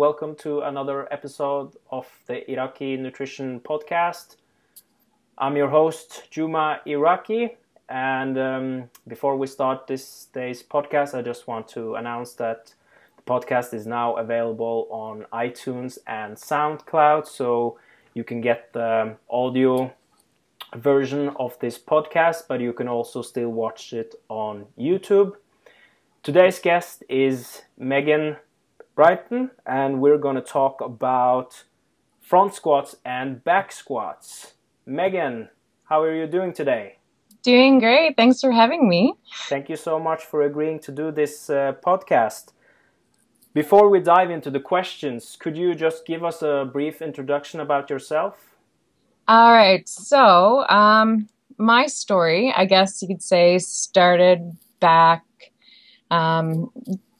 Welcome to another episode of the Iraqi Nutrition Podcast. I'm your host, Juma Iraqi, and um, before we start this day's podcast, I just want to announce that the podcast is now available on iTunes and SoundCloud, so you can get the audio version of this podcast, but you can also still watch it on YouTube. Today's guest is Megan Brighton, and we're going to talk about front squats and back squats. Megan, how are you doing today? Doing great. Thanks for having me. Thank you so much for agreeing to do this uh, podcast. Before we dive into the questions, could you just give us a brief introduction about yourself? All right. So, um, my story, I guess you could say, started back um,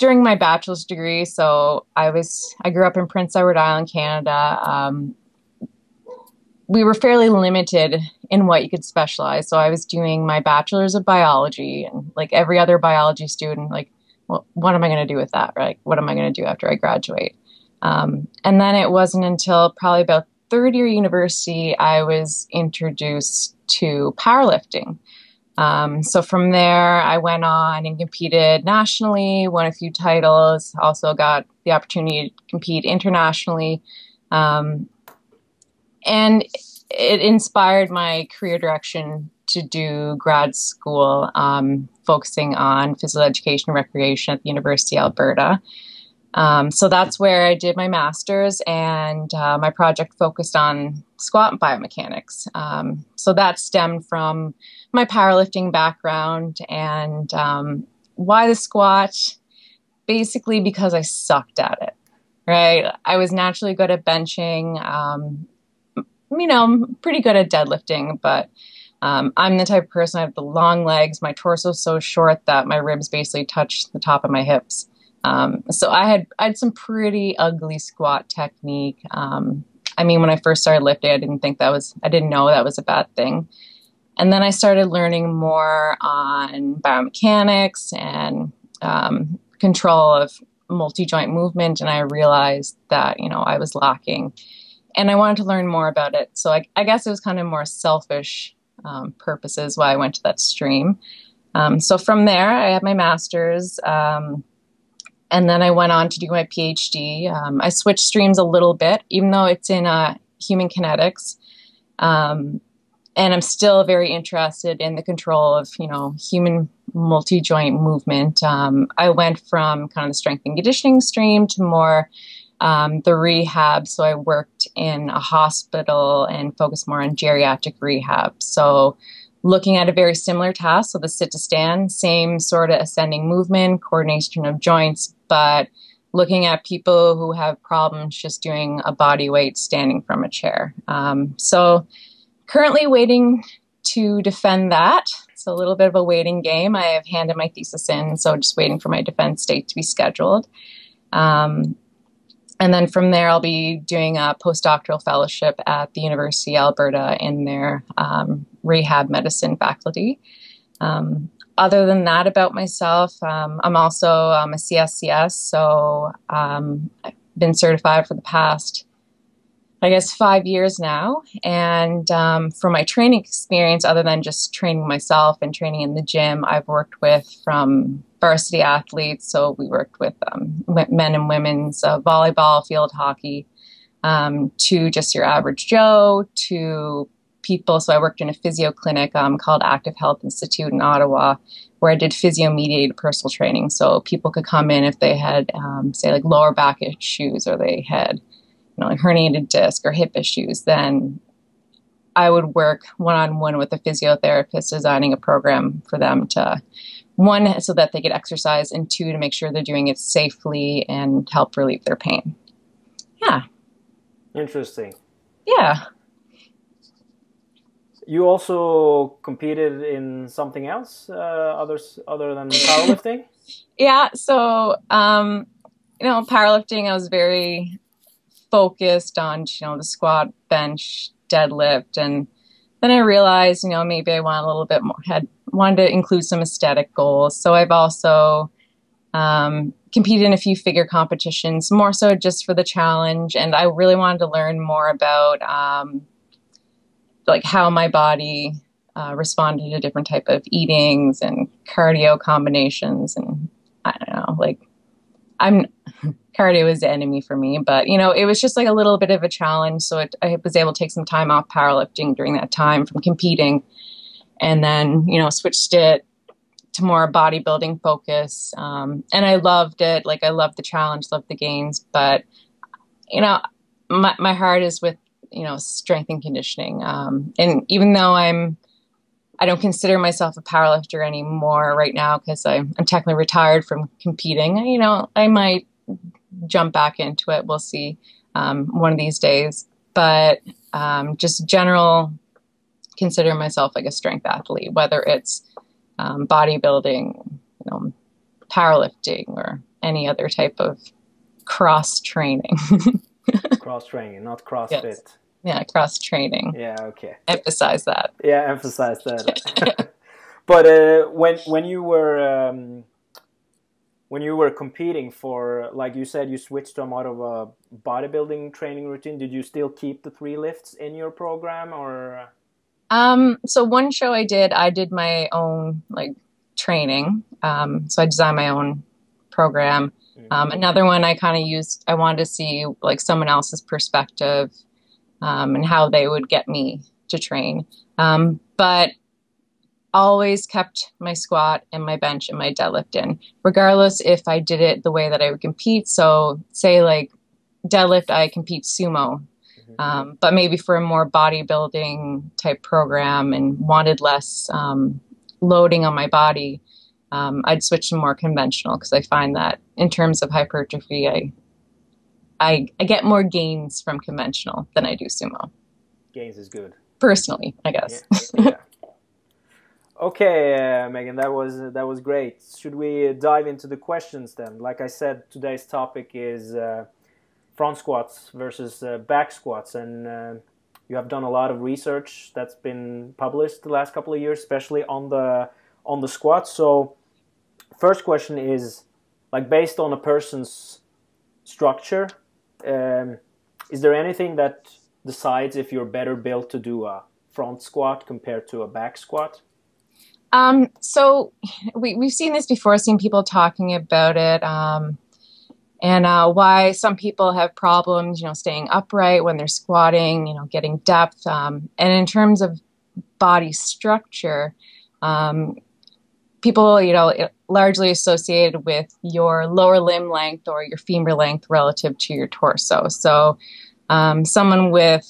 during my bachelor's degree. So I was I grew up in Prince Edward Island, Canada. Um, we were fairly limited in what you could specialize. So I was doing my bachelor's of biology, and like every other biology student, like, well, what am I going to do with that? Right? What am I going to do after I graduate? Um, and then it wasn't until probably about third year university I was introduced to powerlifting. Um, so from there, I went on and competed nationally, won a few titles, also got the opportunity to compete internationally. Um, and it inspired my career direction to do grad school, um, focusing on physical education and recreation at the University of Alberta. Um, so that's where I did my master's, and uh, my project focused on squat biomechanics. Um, so that stemmed from my powerlifting background and um, why the squat? Basically, because I sucked at it. Right, I was naturally good at benching. Um, you know, I'm pretty good at deadlifting, but um, I'm the type of person I have the long legs. My torso is so short that my ribs basically touch the top of my hips. Um, so I had I had some pretty ugly squat technique. Um, I mean, when I first started lifting, I didn't think that was I didn't know that was a bad thing. And then I started learning more on biomechanics and um, control of multi joint movement, and I realized that you know I was lacking, and I wanted to learn more about it. So I, I guess it was kind of more selfish um, purposes why I went to that stream. Um, so from there, I had my master's. Um, and then I went on to do my PhD. Um, I switched streams a little bit, even though it's in uh, human kinetics. Um, and I'm still very interested in the control of, you know, human multi-joint movement. Um, I went from kind of the strength and conditioning stream to more um, the rehab. So I worked in a hospital and focused more on geriatric rehab. So looking at a very similar task, so the sit to stand, same sort of ascending movement, coordination of joints, but looking at people who have problems just doing a body weight standing from a chair. Um, so currently waiting to defend that. It's a little bit of a waiting game. I have handed my thesis in, so just waiting for my defense date to be scheduled. Um, and then from there, I'll be doing a postdoctoral fellowship at the University of Alberta in their um, rehab medicine faculty. Um, other than that, about myself, um, I'm also um, a CSCS, so um, I've been certified for the past, I guess, five years now. And um, for my training experience, other than just training myself and training in the gym, I've worked with from varsity athletes. So we worked with um, men and women's uh, volleyball, field hockey, um, to just your average Joe, to people. So I worked in a physio clinic um, called Active Health Institute in Ottawa, where I did physio mediated personal training. So people could come in if they had, um, say, like lower back issues or they had, you know, like herniated disc or hip issues. Then I would work one on one with a physiotherapist, designing a program for them to one so that they get exercise and two to make sure they're doing it safely and help relieve their pain yeah interesting yeah you also competed in something else uh, others other than powerlifting yeah so um, you know powerlifting i was very focused on you know the squat bench deadlift and then i realized you know maybe i want a little bit more had wanted to include some aesthetic goals. So I've also Um, competed in a few figure competitions, more so just for the challenge, and I really wanted to learn more about um, like how my body uh, responded to different type of eatings and cardio combinations, and I don't know, like I'm cardio was the enemy for me, but you know, it was just like a little bit of a challenge. So it, I was able to take some time off powerlifting during that time from competing, and then you know switched it to more bodybuilding focus. Um, and I loved it. Like I loved the challenge, loved the gains, but you know, my my heart is with you know strength and conditioning. Um, and even though I'm I don't consider myself a powerlifter anymore right now because I'm, I'm technically retired from competing. You know, I might jump back into it. We'll see um, one of these days. But um, just general, consider myself like a strength athlete, whether it's um, bodybuilding, you know, powerlifting, or any other type of cross training. cross training, not CrossFit. Yes yeah cross training. Yeah okay. Emphasize that. Yeah emphasize that. But uh, when when you were um, when you were competing for like you said you switched to more of a bodybuilding training routine did you still keep the three lifts in your program or? Um so one show i did i did my own like training. Um so i designed my own program. Mm-hmm. um, another one i kind of used i wanted to see like someone else's perspective um, and how they would get me to train. Um, but always kept my squat and my bench and my deadlift in, regardless if I did it the way that I would compete. So, say like deadlift, I compete sumo, mm-hmm. um, but maybe for a more bodybuilding type program and wanted less um, loading on my body. Um, I'd switch to more conventional because I find that in terms of hypertrophy, I I, I get more gains from conventional than I do sumo. Gains is good. Personally, I guess. Yeah. yeah. okay, uh, Megan, that was that was great. Should we dive into the questions then? Like I said, today's topic is uh, front squats versus uh, back squats, and uh, you have done a lot of research that's been published the last couple of years, especially on the on the squats. So, first question is like based on a person's structure um, is there anything that decides if you're better built to do a front squat compared to a back squat? Um, so we, we've seen this before, seen people talking about it, um, and uh, why some people have problems, you know, staying upright when they're squatting, you know, getting depth. Um, and in terms of body structure, um, people, you know, largely associated with your lower limb length or your femur length relative to your torso. So, um, someone with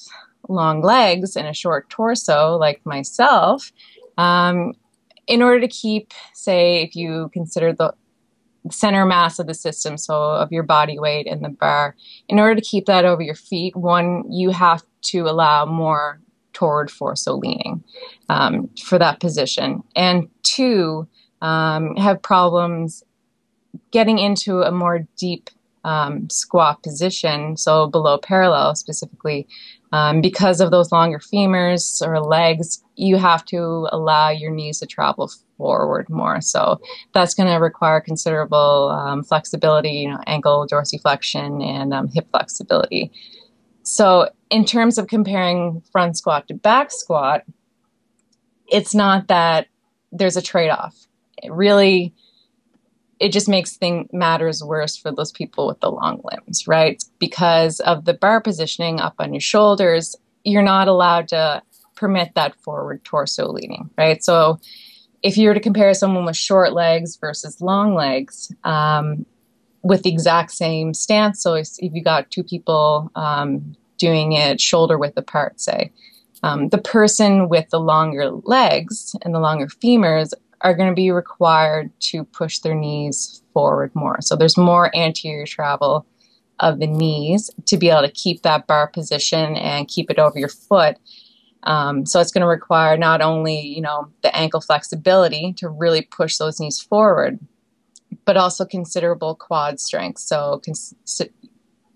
long legs and a short torso, like myself, um, in order to keep, say, if you consider the center mass of the system, so of your body weight in the bar, in order to keep that over your feet, one, you have to allow more toward force, so leaning um, for that position. And two, um, have problems getting into a more deep um, squat position, so below parallel specifically, um, because of those longer femurs or legs, you have to allow your knees to travel forward more. So that's going to require considerable um, flexibility, you know, ankle dorsiflexion and um, hip flexibility. So in terms of comparing front squat to back squat, it's not that there's a trade-off really it just makes thing matters worse for those people with the long limbs, right? Because of the bar positioning up on your shoulders, you're not allowed to permit that forward torso leaning, right? So if you were to compare someone with short legs versus long legs um, with the exact same stance, so if, if you got two people um, doing it shoulder width apart, say, um, the person with the longer legs and the longer femurs are going to be required to push their knees forward more. So there's more anterior travel of the knees to be able to keep that bar position and keep it over your foot. Um, so it's going to require not only you know the ankle flexibility to really push those knees forward, but also considerable quad strength. So cons-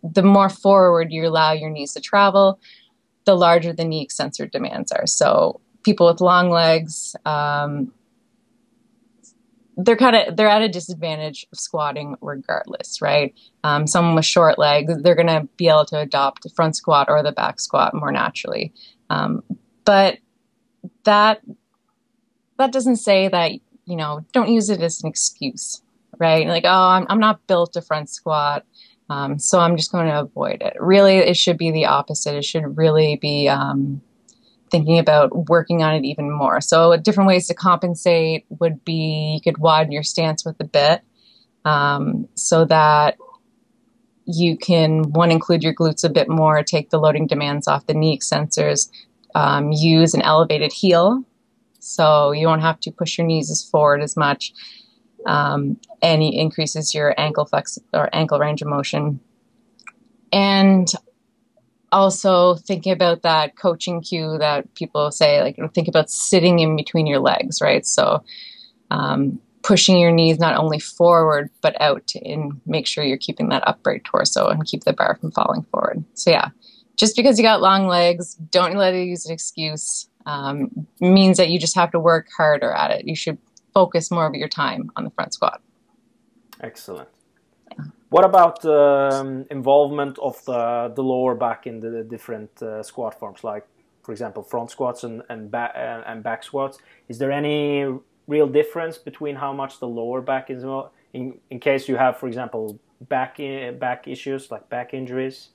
the more forward you allow your knees to travel, the larger the knee extensor demands are. So people with long legs, um, they're kind of they're at a disadvantage of squatting regardless, right? Um, someone with short legs, they're going to be able to adopt the front squat or the back squat more naturally. Um, but that that doesn't say that you know don't use it as an excuse, right? Like oh, I'm I'm not built to front squat. Um, so I'm just going to avoid it. Really, it should be the opposite. It should really be um, thinking about working on it even more. So, different ways to compensate would be you could widen your stance with a bit um, so that you can one include your glutes a bit more, take the loading demands off the knee extensors, um, use an elevated heel so you won't have to push your knees as forward as much um, and it increases your ankle flex or ankle range of motion. And also thinking about that coaching cue that people say, like think about sitting in between your legs, right? So um, pushing your knees not only forward but out and make sure you're keeping that upright torso and keep the bar from falling forward. So yeah, just because you got long legs, don't let it use an excuse. Um, means that you just have to work harder at it. You should focus more of your time on the front squat. Excellent. What about um, involvement of the, the lower back in the different uh, squat forms, like, for example, front squats and, and, back, uh, and back squats? Is there any real difference between how much the lower back is in, in case you have, for example, back, back issues like back injuries?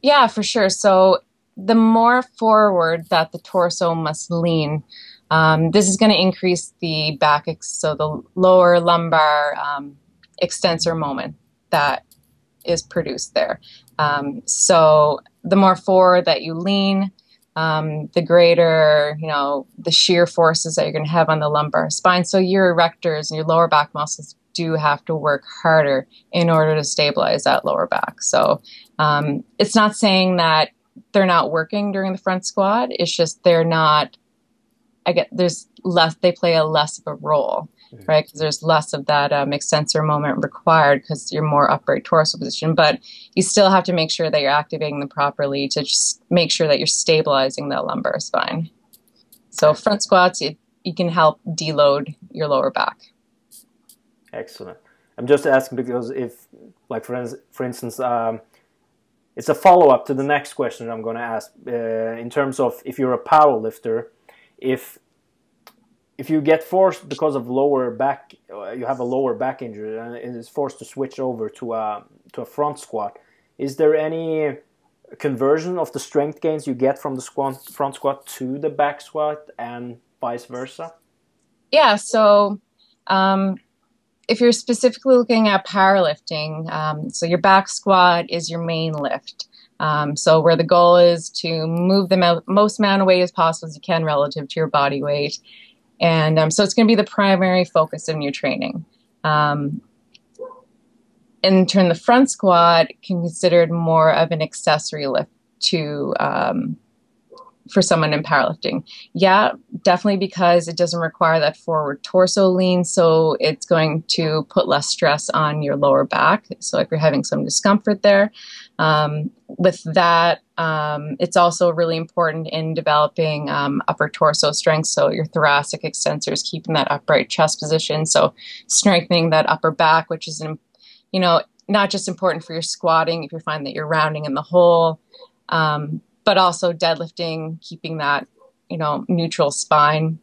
Yeah, for sure. So the more forward that the torso must lean, um, this is going to increase the back, so the lower lumbar um, extensor moment that is produced there. Um, so the more forward that you lean, um, the greater, you know, the shear forces that you're going to have on the lumbar spine. So your erectors and your lower back muscles do have to work harder in order to stabilize that lower back. So um, it's not saying that they're not working during the front squat. It's just they're not I get there's less they play a less of a role. Right? Because there's less of that um, extensor moment required because you're more upright torso position. But you still have to make sure that you're activating them properly to just make sure that you're stabilizing the lumbar spine. So front squats, it, you can help deload your lower back. Excellent. I'm just asking because if, like for, for instance, um, it's a follow up to the next question I'm going to ask. Uh, in terms of if you're a power lifter, if if you get forced because of lower back, uh, you have a lower back injury and is forced to switch over to a to a front squat. Is there any conversion of the strength gains you get from the squat, front squat to the back squat and vice versa? Yeah. So. Um, if you're specifically looking at powerlifting, um, so your back squat is your main lift. Um, so where the goal is to move the most amount of weight as possible as you can relative to your body weight. And um, so it's going to be the primary focus of your training. Um, in turn, the front squat can be considered more of an accessory lift to um, for someone in powerlifting. Yeah, definitely because it doesn't require that forward torso lean, so it's going to put less stress on your lower back. So if you're having some discomfort there, um, with that, um, it's also really important in developing um, upper torso strength. So your thoracic extensors, keeping that upright chest position. So strengthening that upper back, which is, you know, not just important for your squatting if you find that you're rounding in the hole, um, but also deadlifting, keeping that, you know, neutral spine.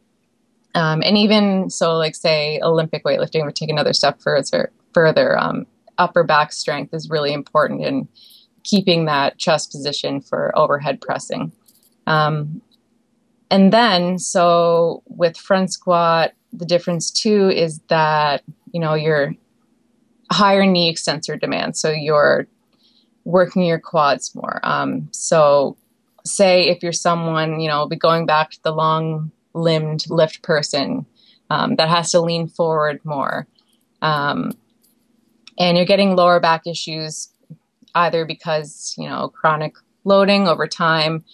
Um, and even so, like say Olympic weightlifting would take another step further. Further, um, upper back strength is really important in keeping that chest position for overhead pressing. Um, and then, so with front squat, the difference too is that you know your higher knee extensor demand, so you're working your quads more. Um, so say if you're someone, you know, be going back to the long limbed lift person um, that has to lean forward more. Um, and you're getting lower back issues either because, you know, chronic loading over time,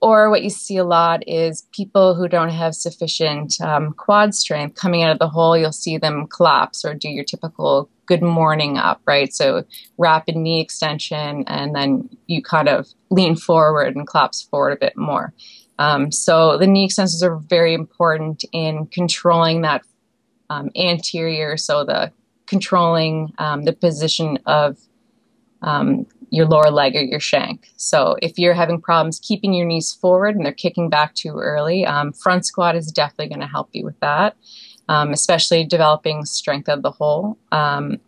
or what you see a lot is people who don't have sufficient um, quad strength coming out of the hole, you'll see them collapse or do your typical good morning up, right? So rapid knee extension, and then you kind of lean forward and collapse forward a bit more. Um, so the knee extensions are very important in controlling that um, anterior, so the controlling um, the position of um, your lower leg or your shank. So if you're having problems keeping your knees forward and they're kicking back too early, um, front squat is definitely going to help you with that, um, especially developing strength of the hole. Um,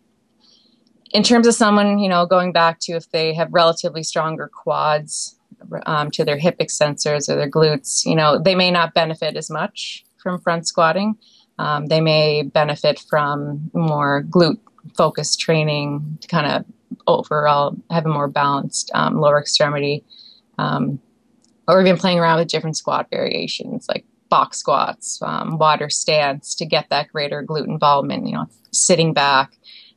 in terms of someone, you know, going back to if they have relatively stronger quads um, to their hip extensors or their glutes, you know, they may not benefit as much from front squatting. Um, they may benefit from more glute focused training to kind of overall have a more balanced um, lower extremity, um, or even playing around with different squat variations like box squats, um, water stance to get that greater glute involvement. You know, sitting back.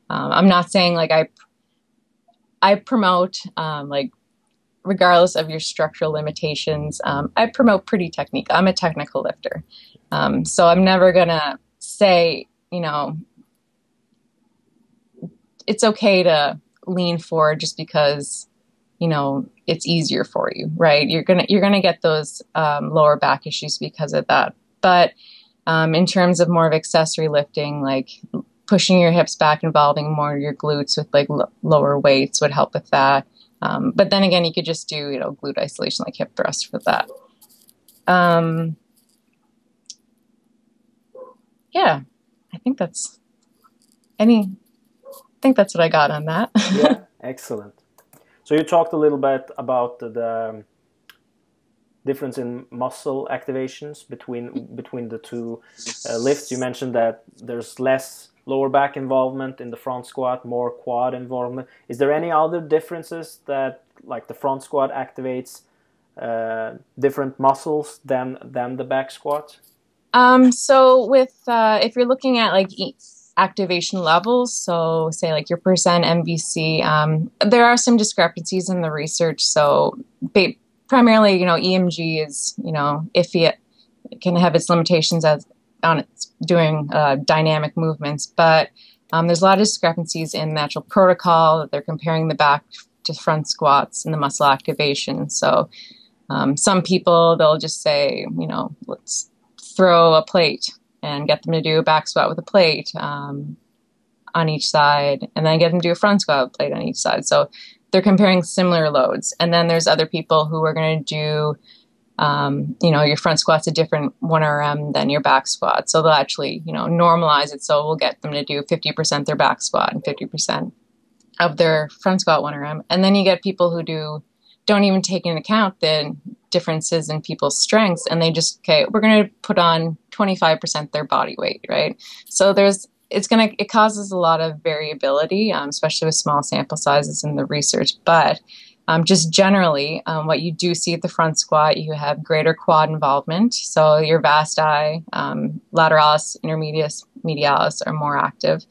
Um, I'm not saying like I I promote um, like regardless of your structural limitations. Um, I promote pretty technique. I'm a technical lifter, so I'm never gonna say you know it's okay to lean forward just because you know it's easier for you right? You're gonna you're gonna get those um, lower back issues because of that. But um, in terms of more of accessory lifting like pushing your hips back involving more of your glutes with like l- lower weights would help with that. Um, but then again you could just do you know glute isolation like hip thrust for that. Um, yeah i think that's any think that's what I got on that. yeah, excellent. So you talked a little bit about the, difference in muscle activations between between the two uh, lifts. You mentioned that there's less lower back involvement in the front squat, more quad involvement. Is there any other differences that like the front squat activates uh, different muscles than than the back squat? Um, so with uh, if you're looking at like activation levels. So, say like your percent MVC. Um, there are some discrepancies in the research. So, ba- primarily, you know, EMG is you know iffy. It can have its limitations as on its doing uh, dynamic movements, but um, there's a lot of discrepancies in the actual protocol. They're comparing the back to front squats and the muscle activation. So. Um, some people they'll just say, you know, let's throw a plate and get them to do a back squat with a plate um, on each side, and then get them to do a front squat with a plate on each side. So they're comparing similar loads. And then there's other people who are going to do, um, you know, your front squat's a different 1RM than your back squat. So they'll actually, you know, normalize it. So we'll get them to do 50% their back squat and 50% of their front squat 1RM. And then you get people who do don't even take into account the differences in people's strengths and they just okay we're going to put on 25% their body weight right? So there's it's going to it causes a lot of variability um, especially with small sample sizes in the research but um, just generally um, what you do see at the front squat you have greater quad involvement. So your vasti um, lateralis intermedius medialis are more active.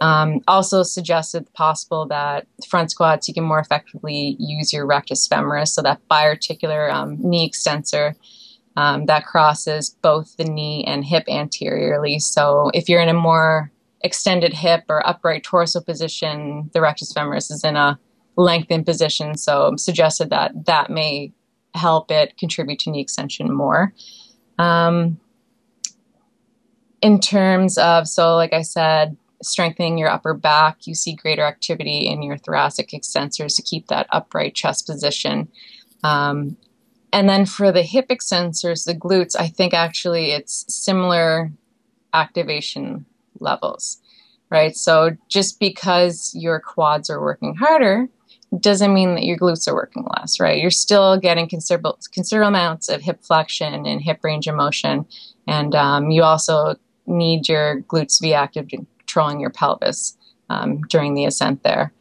Um, also suggested possible that front squats you can more effectively use your rectus femoris, so that biarticular um, knee extensor um, that crosses both the knee and hip anteriorly. So if you're in a more extended hip or upright torso position, the rectus femoris is in a lengthened position. So suggested that that may help it contribute to knee extension more. Um, in terms of, so like I said, strengthening your upper back, you see greater activity in your thoracic extensors to keep that upright chest position. Um, and then for the hip extensors, the glutes, I think actually it's similar activation levels, right? So just because your quads are working harder doesn't mean that your glutes are working less, right? You're still getting considerable considerable amounts of hip flexion and hip range of motion, and um, you also need your glutes to be active controlling your pelvis um, during the ascent there.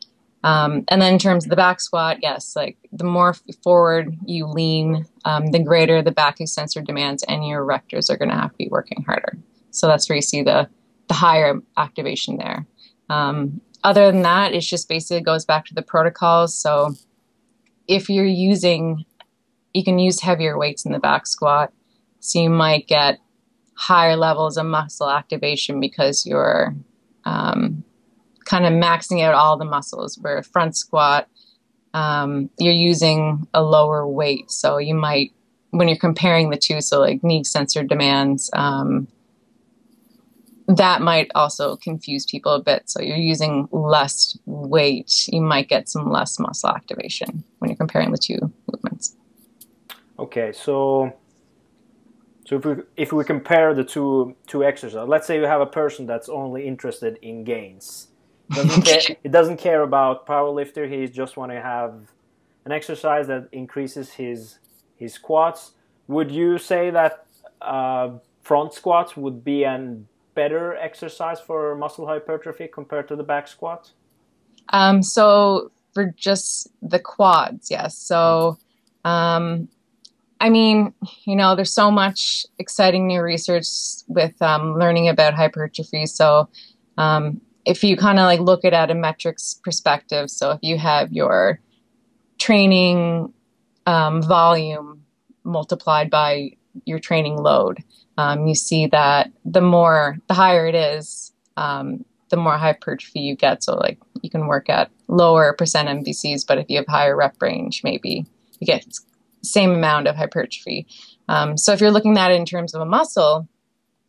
Um, and then in terms of the back squat, yes, like the more forward you lean, um, the greater the back extensor demands, and your erectors are going to have to be working harder. So that's where you see the the higher activation there. Um, other than that, it just basically goes back to the protocols. So if you're using, you can use heavier weights in the back squat. So you might get higher levels of muscle activation because you're um, kind of maxing out all the muscles. Where front squat, um, you're using a lower weight, so you might when you're comparing the two, so like knee extensor demands, um, that might also confuse people a bit. So you're using less weight, you might get some less muscle activation when you're comparing the two movements. Okay, so so if we if we compare the two two exercises, let's say you have a person that's only interested in gains. Doesn't care, it doesn't care about powerlifter. He just want to have an exercise that increases his his squats. Would you say that uh, front squats would be a better exercise for muscle hypertrophy compared to the back squat? Um, so for just the quads, yes. So, um, I mean, you know, there's so much exciting new research with um, learning about hypertrophy. So, um, if you kind of like look it at a metrics perspective, so if you have your training um, volume multiplied by your training load, um, you see that the more, the higher it is, um, the more hypertrophy you get. So, like, you can work at lower percent MVCs, but if you have higher rep range, maybe you get same amount of hypertrophy. Um, so, if you're looking at it in terms of a muscle,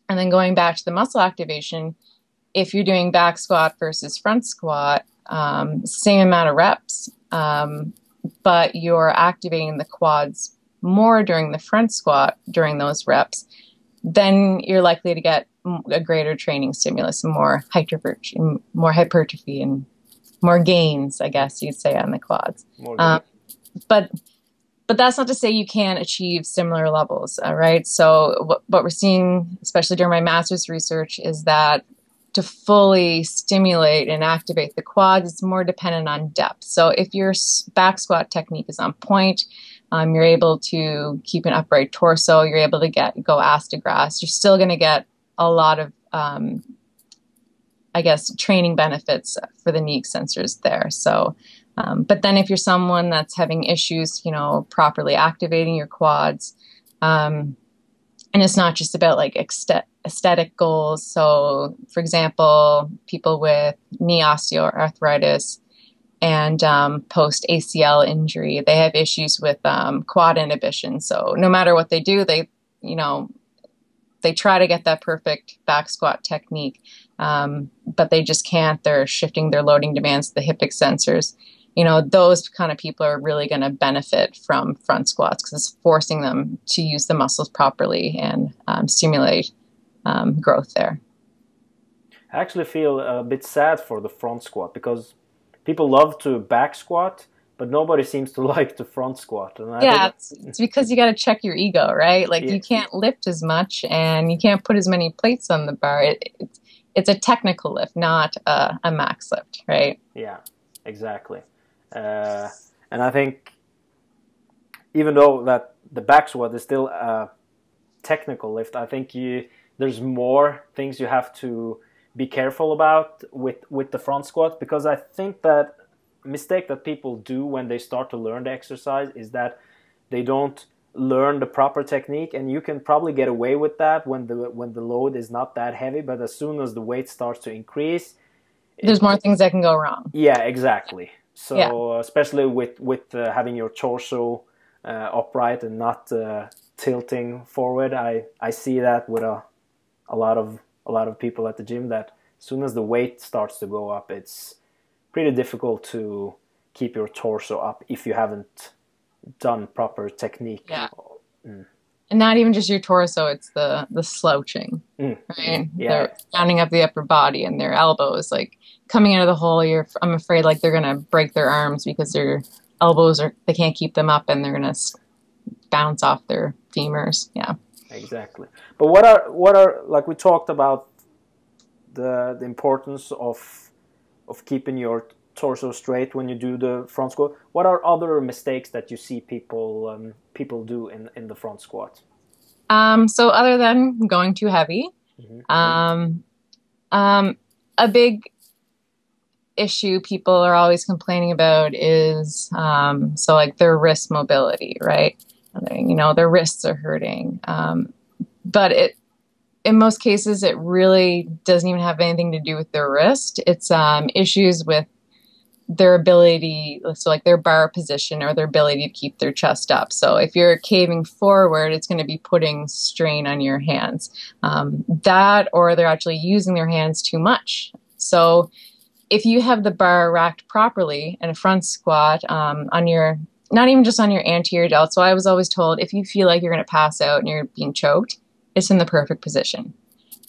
and then going back to the muscle activation, if you're doing back squat versus front squat, um, same amount of reps, um, but you're activating the quads more during the front squat during those reps then you're likely to get a greater training stimulus and more hypertrophy, more hypertrophy and more gains, I guess you'd say, on the quads. Um, but but that's not to say you can't achieve similar levels, uh, right? So what, what we're seeing, especially during my master's research, is that to fully stimulate and activate the quads, it's more dependent on depth. So if your back squat technique is on point, um, you're able to keep an upright torso. You're able to get go ass to grass. You're still going to get a lot of, um, I guess, training benefits for the knee extensors there. So, um, but then if you're someone that's having issues, you know, properly activating your quads, um, and it's not just about like aesthetic goals. So, for example, people with knee osteoarthritis and um, post ACL injury. They have issues with um, quad inhibition. So no matter what they do, they you know they try to get that perfect back squat technique, um, but they just can't. They're shifting their loading demands to the hip extensors. You know, those kind of people are really going to benefit from front squats because it's forcing them to use the muscles properly and um, stimulate um, growth there. I actually feel a bit sad for the front squat because people love to back squat, but nobody seems to like the front squat. And yeah, it's, it's, because you got to check your ego, right? Like yeah. you can't lift as much and you can't put as many plates on the bar. It, it's, it's a technical lift, not a, a, max lift, right? Yeah, exactly. Uh, and I think even though that the back squat is still a technical lift, I think you there's more things you have to be careful about with with the front squat because I think that mistake that people do when they start to learn the exercise is that they don't learn the proper technique and you can probably get away with that when the when the load is not that heavy but as soon as the weight starts to increase there's it, more things that can go wrong. Yeah exactly so yeah. especially with with uh, having your torso uh, upright and not uh, tilting forward i i see that with a a lot of a lot of people at the gym that as soon as the weight starts to go up, it's pretty difficult to keep your torso up if you haven't done proper technique. Yeah. Mm. And not even just your torso, it's the the slouching, mm. right? Yeah. They're standing up the upper body and their elbows like coming out of the hole. You're, I'm afraid like they're gonna break their arms because their elbows are they can't keep them up and they're gonna bounce off their femurs. Yeah exactly but what are what are like we talked about the the importance of of keeping your torso straight when you do the front squat. What are other mistakes that you see people um, people do in in the front squat? Um, so other than going too heavy mm-hmm. um, um, a big issue people are always complaining about is um, so like their wrist mobility right? You know their wrists are hurting um, but it in most cases it really doesn't even have anything to do with their wrist. It's um, issues with their ability, so like their bar position or their ability to keep their chest up. So if you're caving forward, it's going to be putting strain on your hands. Um, that, or they're actually using their hands too much. So if you have the bar racked properly in a front squat um, on your, not even just on your anterior delt. So I was always told if you feel like you're going to pass out and you're being choked, it's in the perfect position,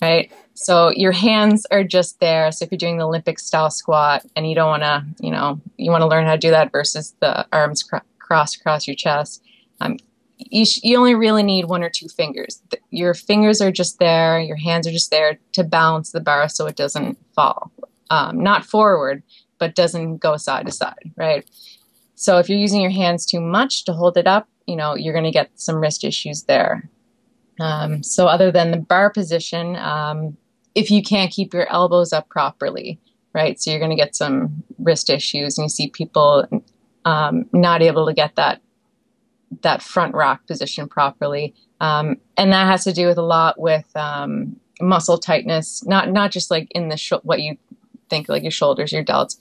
right? So your hands are just there. So if you're doing the Olympic style squat and you don't want to, you know, you want to learn how to do that versus the arms cr- crossed across your chest, um, you, sh- you only really need one or two fingers. Your fingers are just there, your hands are just there to balance the bar so it doesn't fall. Um, not forward, but doesn't go side to side, right? So if you're using your hands too much to hold it up, you know, you're going to get some wrist issues there. Um, so other than the bar position, um, if you can't keep your elbows up properly, right? So you're going to get some wrist issues, and you see people um, not able to get that that front rack position properly, um, and that has to do with a lot with um, muscle tightness, not not just like in the sh- what you think like your shoulders, your delts,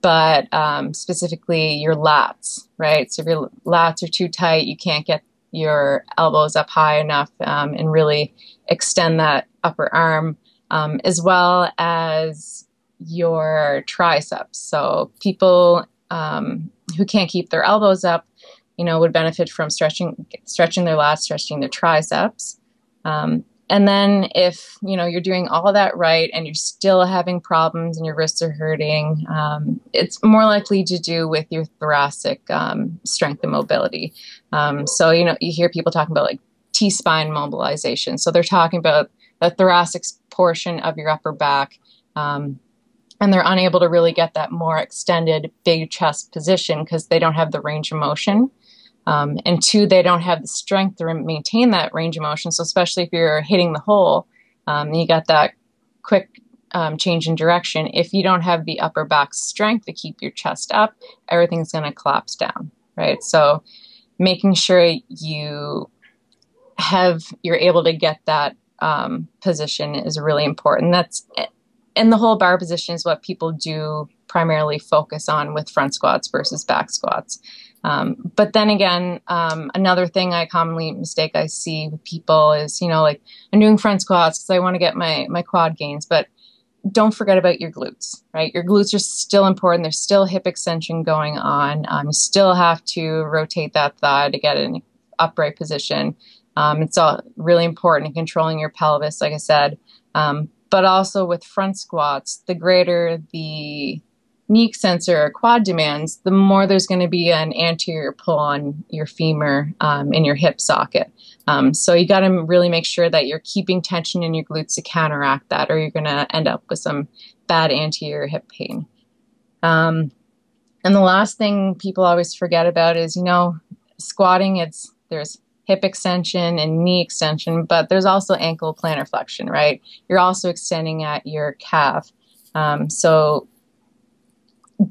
but um, specifically your lats, right? So if your lats are too tight, you can't get your elbows up high enough um, and really extend that upper arm um, as well as your triceps. So people um, who can't keep their elbows up, you know, would benefit from stretching stretching their lats, stretching their triceps. Um, and then if you know you're doing all that right and you're still having problems and your wrists are hurting, um, it's more likely to do with your thoracic um, strength and mobility. Um, so you know you hear people talking about like T spine mobilization. So they're talking about the thoracic portion of your upper back. Um, and they're unable to really get that more extended big chest position because they don't have the range of motion. Um, and two, they don't have the strength to maintain that range of motion. So, especially if you're hitting the hole, um, you got that quick um, change in direction. If you don't have the upper back strength to keep your chest up, everything's going to collapse down, right? So, making sure you have you're able to get that um, position is really important. That's and the whole bar position is what people do primarily focus on with front squats versus back squats. Um, but then again, um, another thing I commonly mistake I see with people is, you know, like I'm doing front squats because I want to get my my quad gains, but don't forget about your glutes, right? Your glutes are still important. There's still hip extension going on. Um, you still have to rotate that thigh to get an upright position. Um, it's all really important in controlling your pelvis, like I said. Um, but also with front squats, the greater the knee extensor or quad demands, the more there's going to be an anterior pull on your femur um, in your hip socket. Um, so you got to really make sure that you're keeping tension in your glutes to counteract that, or you're going to end up with some bad anterior hip pain. Um, and the last thing people always forget about is, you know, squatting. It's there's hip extension and knee extension, but there's also ankle plantar flexion, right? You're also extending at your calf. Um, so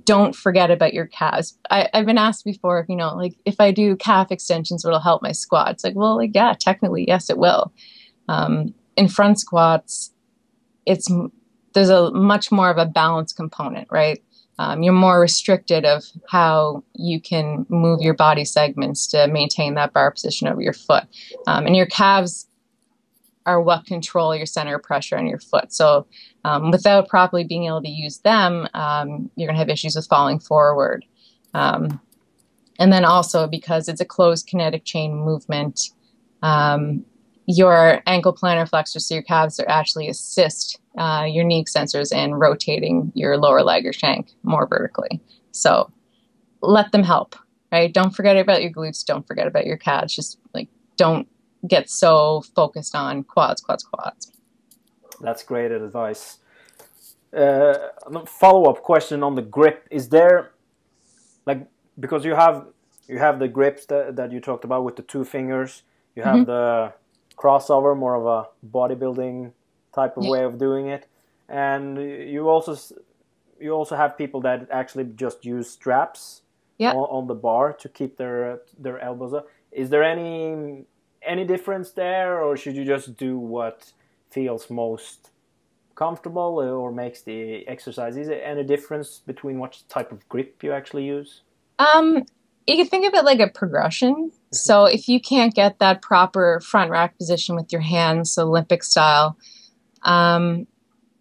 don't forget about your calves. I, have been asked before, you know, like if I do calf extensions, it'll help my squats. Like, well, like, yeah, technically, yes, it will. Um, in front squats, it's there's a much more of a balance component, right? um, you're more restricted of how you can move your body segments to maintain that bar position over your foot. Um, and your calves are what control your center of pressure on your foot. So um, without properly being able to use them, um, you're going to have issues with falling forward. Um, and then also because it's a closed kinetic chain movement, um, your ankle plantar flexors, so your calves are actually assist uh, your knee extensors in rotating your lower leg or shank more vertically. So let them help, right? Don't forget about your glutes. Don't forget about your calves. Just like don't get so focused on quads, quads, quads. That's great advice. Uh, follow up question on the grip: Is there like because you have you have the grips that, that you talked about with the two fingers, you have mm-hmm. the crossover, more of a bodybuilding type of yeah. way of doing it. And you also you also have people that actually just use straps yeah. on, on, the bar to keep their their elbows up. Is there any any difference there, or should you just do what feels most comfortable or makes the exercise? Is there any difference between what type of grip you actually use? Um, you can think of it like a progression. Mm-hmm. So if you can't get that proper front rack position with your hands, so Olympic style, um,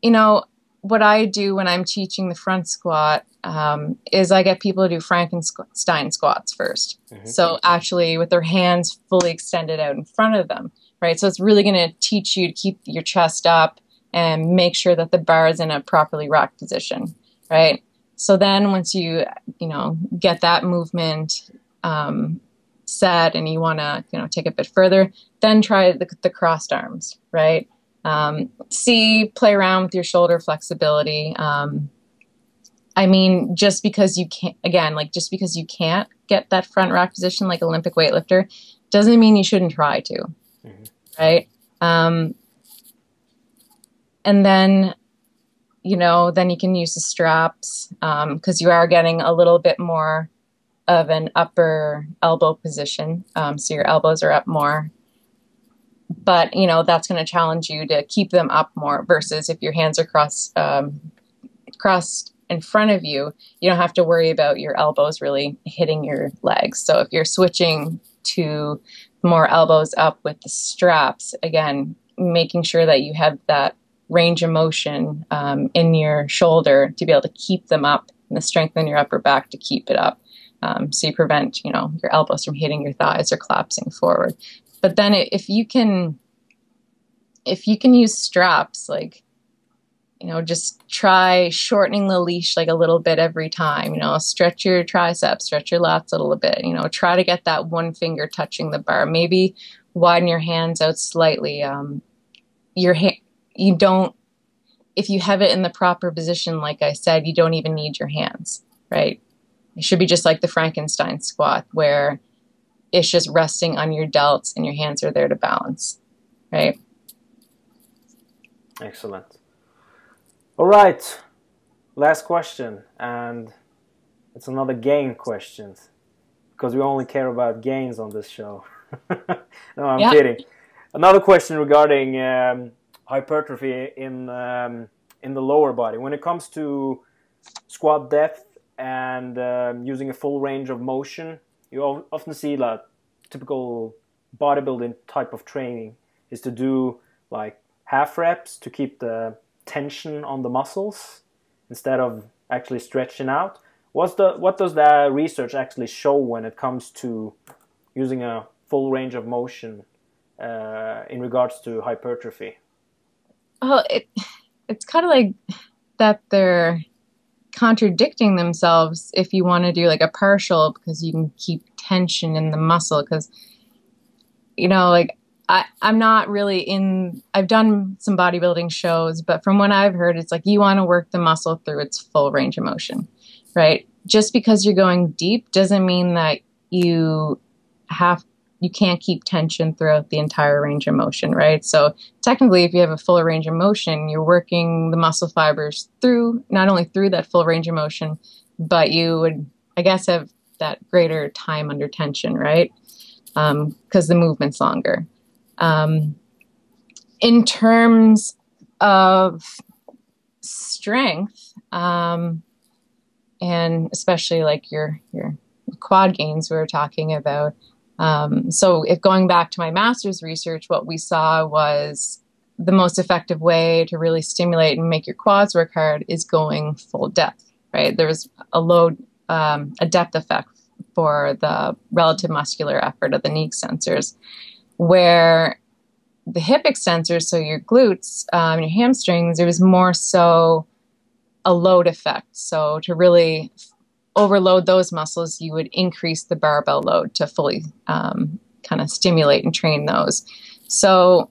you know, what I do when I'm teaching the front squat um, is I get people to do Frankenstein squats 1st mm-hmm. So actually, with their hands fully extended out in front of them, right? So it's really going to teach you to keep your chest up and make sure that the bar is in a properly racked position, right? So then once you, you know, get that movement um, set and you want to, you know, take it a bit further, then try the, the crossed arms, right? Um, see, play around with your shoulder flexibility. Um, I mean, just because you can't, again, like just because you can't get that front rack position like Olympic weightlifter, doesn't mean you shouldn't try to, mm-hmm. right? Um, and then you know, then you can use the straps because um, you are getting a little bit more of an upper elbow position. Um, so your elbows are up more. But, you know, that's going to challenge you to keep them up more versus if your hands are crossed, um, crossed in front of you, you don't have to worry about your elbows really hitting your legs. So if you're switching to more elbows up with the straps, again, making sure that you have that range of motion um, in your shoulder to be able to keep them up and the strength in your upper back to keep it up. Um, so you prevent, you know, your elbows from hitting your thighs or collapsing forward. But then if you can, if you can use straps, like, you know, just try shortening the leash like a little bit every time. You know, stretch your triceps, stretch your lats a little bit. You know, try to get that one finger touching the bar. Maybe widen your hands out slightly. Um, your hand you don't if you have it in the proper position like i said you don't even need your hands right it should be just like the frankenstein squat where it's just resting on your delts and your hands are there to balance right excellent all right last question and it's another gain question because we only care about gains on this show no i'm yeah. kidding another question regarding um, hypertrophy in um, in the lower body. When it comes to squat depth and um, using a full range of motion, you often see like typical bodybuilding type of training is to do like half reps to keep the tension on the muscles instead of actually stretching out. What's the what does the research actually show when it comes to using a full range of motion uh, in regards to hypertrophy? well, it it's kind of like that they're contradicting themselves if you want to do like a partial because you can keep tension in the muscle because you know like I, I'm not really in I've done some bodybuilding shows, but from what I've heard, it's like you want to work the muscle through its full range of motion. Right? Just because you're going deep doesn't mean that you have you can't keep tension throughout the entire range of motion, right? So technically, if you have a full range of motion, you're working the muscle fibers through not only through that full range of motion, but you would, I guess, have that greater time under tension, right? Because um, the movement's longer. Um, in terms of strength, um, and especially like your your quad gains we were talking about um, so, if going back to my master's research, what we saw was the most effective way to really stimulate and make your quads work hard is going full depth, right? There was a load, um, a depth effect for the relative muscular effort of the knee extensors, where the hip extensors, so your glutes, um, your hamstrings, it was more so a load effect. So to really overload those muscles, you would increase the barbell load to fully um, kind of stimulate and train those. So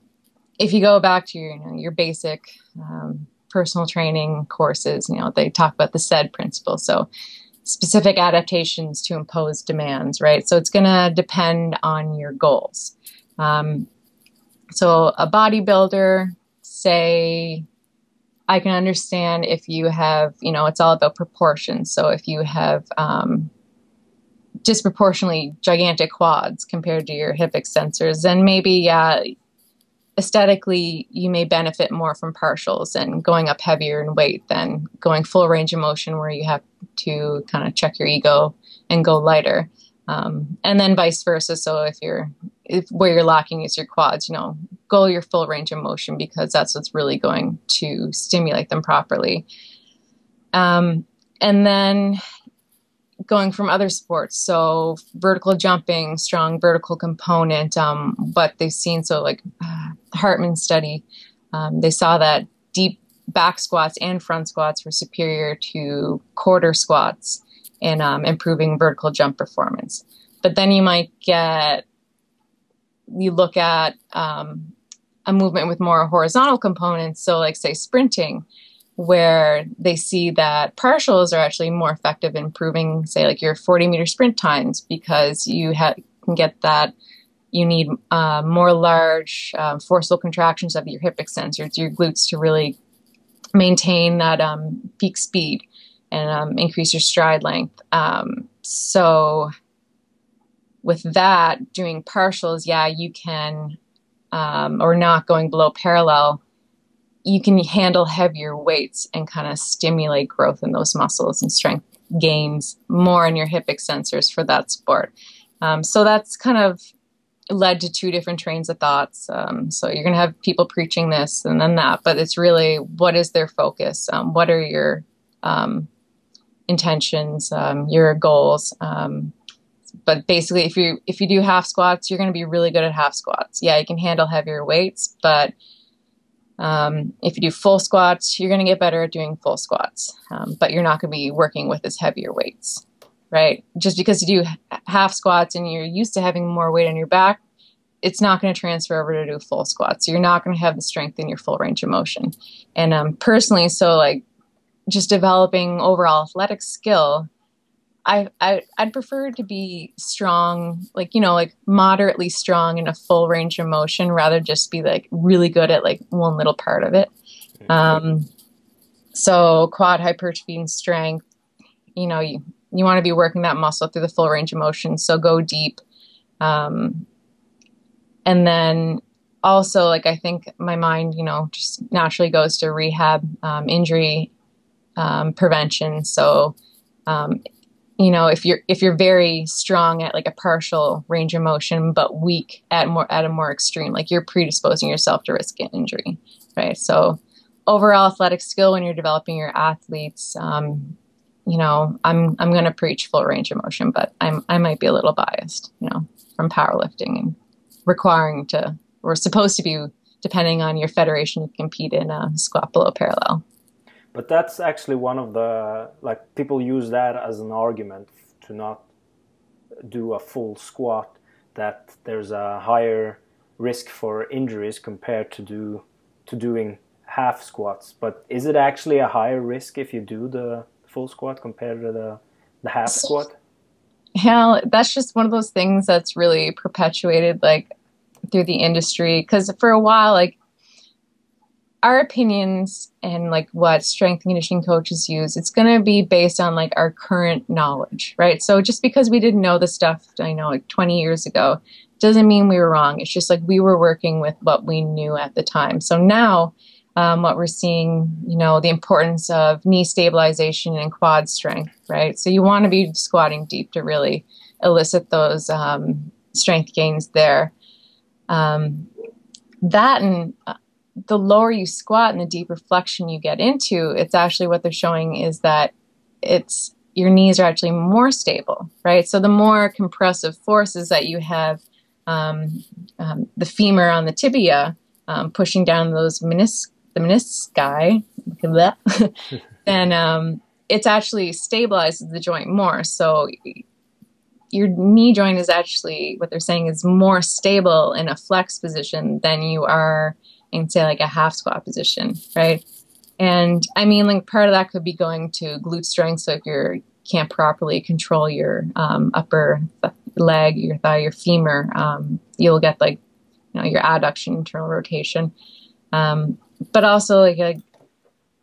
if you go back to your, you know, your basic um, personal training courses, you know, they talk about the SAID principle. So specific adaptations to impose demands, right? So it's going to depend on your goals. Um, so a bodybuilder, say I can understand if you have, you know, it's all about proportions. So if you have um, disproportionately gigantic quads compared to your hip extensors, then maybe, yeah, aesthetically you may benefit more from partials and going up heavier in weight than going full range of motion where you have to kind of check your ego and go lighter um, and then vice versa so if you're if where you're lacking is your quads you know go your full range of motion because that's what's really going to stimulate them properly um, and then going from other sports. So vertical jumping, strong vertical component. Um, but they've seen so like uh, Hartmann study, um, they saw that deep back squats and front squats were superior to quarter squats in um, improving vertical jump performance. But then you might get you look at um, a movement with more horizontal components. So like say sprinting where they see that partials are actually more effective in improving, say, like your 40 meter sprint times because you ha- can get that. You need uh, more large um, forceful contractions of your hip extensors, your glutes, to really maintain that um, peak speed and um, increase your stride length. Um, so, with that, doing partials, yeah, you can, um, or not going below parallel you can handle heavier weights and kind of stimulate growth in those muscles and strength gains more in your hip extensors for that sport. Um, so that's kind of led to two different trains of thoughts. Um, so you're going to have people preaching this and then that, but it's really what is their focus? Um, what are your um, intentions, um, your goals? Um, but basically, if you if you do half squats, you're going to be really good at half squats. Yeah, you can handle heavier weights, but um, if you do full squats, you're going to get better at doing full squats, um, but you're not going to be working with as heavier weights, right? Just because you do half squats and you're used to having more weight on your back, it's not going to transfer over to do full squats. So you're not going to have the strength in your full range of motion. And um, personally, so like just developing overall athletic skill I, I I'd prefer to be strong, like you know, like moderately strong in a full range of motion, rather just be like really good at like one little part of it. Um, so quad hypertrophy and strength, you know, you you want to be working that muscle through the full range of motion. So go deep, um, and then also like I think my mind, you know, just naturally goes to rehab, um, injury um, prevention. So um, you know if you're if you're very strong at like a partial range of motion but weak at more at a more extreme like you're predisposing yourself to risk injury right so overall athletic skill when you're developing your athletes um, you know i'm i'm going to preach full range of motion but i'm i might be a little biased you know from powerlifting and requiring to or supposed to be depending on your federation you compete in a squat below parallel but that's actually one of the like people use that as an argument to not do a full squat that there's a higher risk for injuries compared to do to doing half squats. But is it actually a higher risk if you do the full squat compared to the the half squat? Yeah, that's just one of those things that's really perpetuated like through the industry because for a while like our opinions and like what strength and conditioning coaches use, it's going to be based on like our current knowledge, right? So just because we didn't know the stuff, I know like 20 years ago, doesn't mean we were wrong. It's just like we were working with what we knew at the time. So now, um, what we're seeing, you know, the importance of knee stabilization and quad strength, right? So you want to be squatting deep to really elicit those um, strength gains there. Um, that and uh, the lower you squat and the deeper flexion you get into, it's actually what they're showing is that it's your knees are actually more stable, right? So the more compressive forces that you have, um, um, the femur on the tibia um, pushing down those menis- the menisci, then um, it's actually stabilizes the joint more. So your knee joint is actually what they're saying is more stable in a flex position than you are in say like a half squat position, right? And I mean, like part of that could be going to glute strength. So if you can't properly control your um, upper leg, your thigh, your femur, um, you'll get like you know your adduction, internal rotation. Um, but also like, like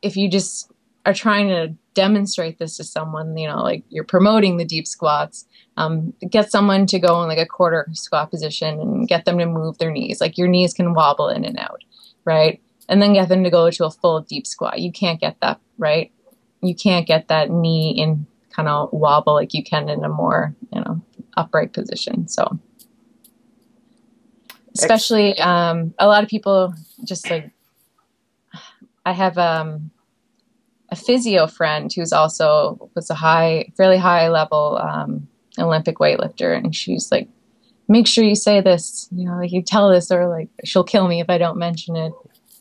if you just are trying to demonstrate this to someone, you know, like you're promoting the deep squats, um, get someone to go in like a quarter squat position and get them to move their knees. Like your knees can wobble in and out, right? And then get them to go to a full deep squat. You can't get that, right? You can't get that knee in kind of wobble like you can in a more, you know, upright position. So, especially um, a lot of people just like, I have um, a physio friend who's also was a high, fairly high level um, Olympic weightlifter, and she's like, make sure you say this, you know, like you tell this, or like she'll kill me if I don't mention it.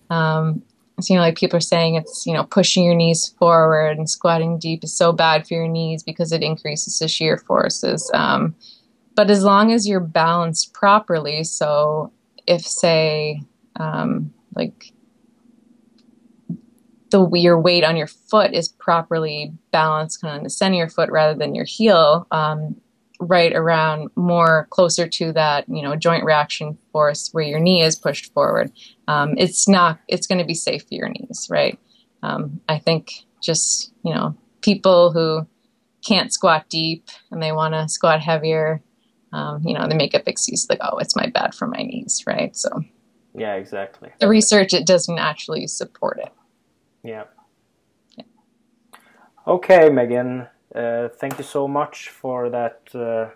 Um, so, you know, like people are saying it's, you know, pushing your knees forward and squatting deep is so bad for your knees because it increases the shear forces. Um, but as long as you're balanced properly, so if, say, um, like the your weight on your foot is properly balanced kind of in the center of your foot rather than your heel, um, right around more closer to that you know joint reaction force where your knee is pushed forward. Um, it's not it's going to be safe for your knees right? Um, i think just you know people who can't squat deep and they want to squat heavier um, you know they make up excuses like oh it's my bad for my knees right? So yeah exactly. the research it doesn't actually support it. Yeah, yeah. okay megan uh, thank you so much for that uh,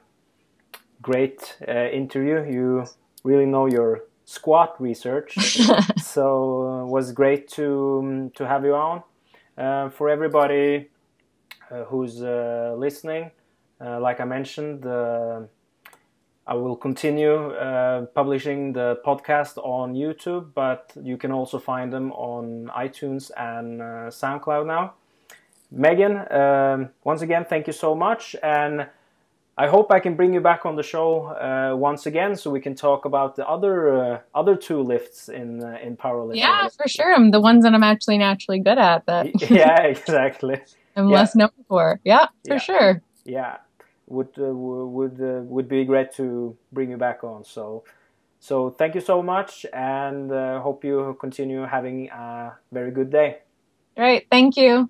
great uh, interview. You really know your squat research, so it was great to um, to have you on. for everybody who's listening, like I mentioned, I will continue uh, publishing the podcast on YouTube, but you can also find them on iTunes and uh, SoundCloud now. Megan, um, once again, thank you so much. And I hope I can bring you back on the show uh, once again so we can talk about the other uh, other two lifts in uh, in powerlifting. Yeah, for sure. I'm the ones that I'm actually naturally good at. That. yeah, exactly. I'm yeah. less known for. Yeah, for yeah. sure. Yeah, would uh, would uh, would be great to bring you back on. So, so thank you so much, and uh, hope you continue having a very good day. Right. Thank you.